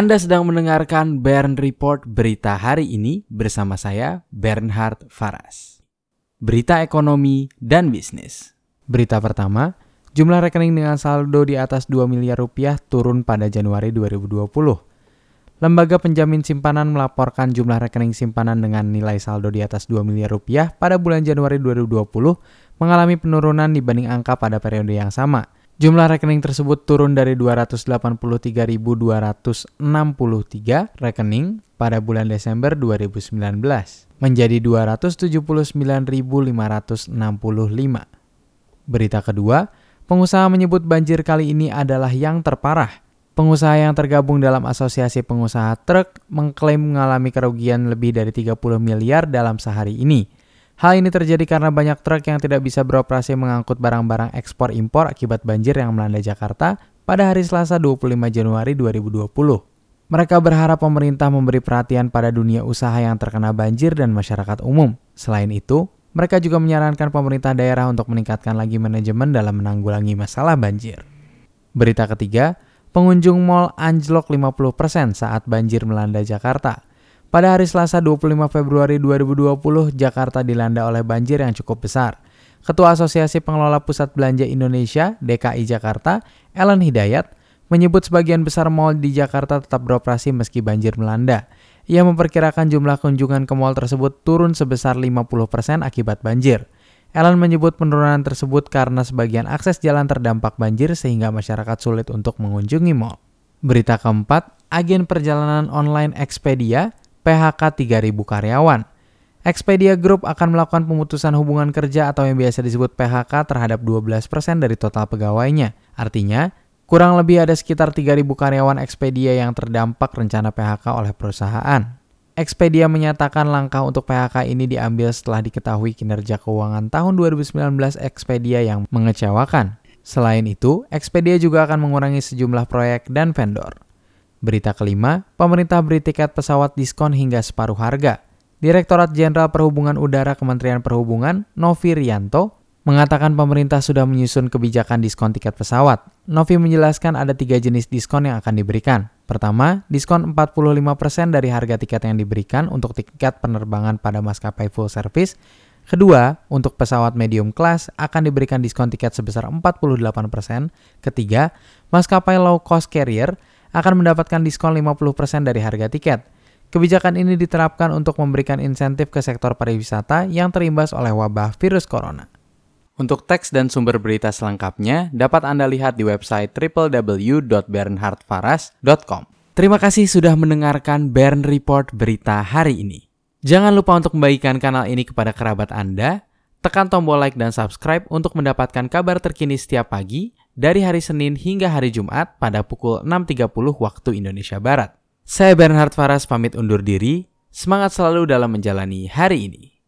Anda sedang mendengarkan Bern Report berita hari ini bersama saya Bernhard Faras. Berita ekonomi dan bisnis. Berita pertama, jumlah rekening dengan saldo di atas 2 miliar rupiah turun pada Januari 2020. Lembaga penjamin simpanan melaporkan jumlah rekening simpanan dengan nilai saldo di atas 2 miliar rupiah pada bulan Januari 2020 mengalami penurunan dibanding angka pada periode yang sama – Jumlah rekening tersebut turun dari 283.263 rekening pada bulan Desember 2019 menjadi 279.565. Berita kedua, pengusaha menyebut banjir kali ini adalah yang terparah. Pengusaha yang tergabung dalam Asosiasi Pengusaha Truk mengklaim mengalami kerugian lebih dari 30 miliar dalam sehari ini – Hal ini terjadi karena banyak truk yang tidak bisa beroperasi mengangkut barang-barang ekspor impor akibat banjir yang melanda Jakarta pada hari Selasa 25 Januari 2020. Mereka berharap pemerintah memberi perhatian pada dunia usaha yang terkena banjir dan masyarakat umum. Selain itu, mereka juga menyarankan pemerintah daerah untuk meningkatkan lagi manajemen dalam menanggulangi masalah banjir. Berita ketiga, pengunjung mal anjlok 50% saat banjir melanda Jakarta. Pada hari Selasa 25 Februari 2020, Jakarta dilanda oleh banjir yang cukup besar. Ketua Asosiasi Pengelola Pusat Belanja Indonesia, DKI Jakarta, Ellen Hidayat, menyebut sebagian besar mal di Jakarta tetap beroperasi meski banjir melanda. Ia memperkirakan jumlah kunjungan ke mal tersebut turun sebesar 50% akibat banjir. Ellen menyebut penurunan tersebut karena sebagian akses jalan terdampak banjir sehingga masyarakat sulit untuk mengunjungi mal. Berita keempat, agen perjalanan online Expedia PHK 3.000 karyawan. Expedia Group akan melakukan pemutusan hubungan kerja atau yang biasa disebut PHK terhadap 12% dari total pegawainya. Artinya, kurang lebih ada sekitar 3.000 karyawan Expedia yang terdampak rencana PHK oleh perusahaan. Expedia menyatakan langkah untuk PHK ini diambil setelah diketahui kinerja keuangan tahun 2019 Expedia yang mengecewakan. Selain itu, Expedia juga akan mengurangi sejumlah proyek dan vendor. Berita kelima, pemerintah beri tiket pesawat diskon hingga separuh harga. Direktorat Jenderal Perhubungan Udara Kementerian Perhubungan, Novi Rianto, mengatakan pemerintah sudah menyusun kebijakan diskon tiket pesawat. Novi menjelaskan ada tiga jenis diskon yang akan diberikan. Pertama, diskon 45% dari harga tiket yang diberikan untuk tiket penerbangan pada maskapai full service. Kedua, untuk pesawat medium class akan diberikan diskon tiket sebesar 48%. Ketiga, maskapai low cost carrier akan mendapatkan diskon 50% dari harga tiket. Kebijakan ini diterapkan untuk memberikan insentif ke sektor pariwisata yang terimbas oleh wabah virus corona. Untuk teks dan sumber berita selengkapnya dapat Anda lihat di website www.bernhardfaras.com. Terima kasih sudah mendengarkan Bern Report berita hari ini. Jangan lupa untuk membagikan kanal ini kepada kerabat Anda, tekan tombol like dan subscribe untuk mendapatkan kabar terkini setiap pagi dari hari Senin hingga hari Jumat pada pukul 6.30 waktu Indonesia Barat. Saya Bernhard Faras pamit undur diri, semangat selalu dalam menjalani hari ini.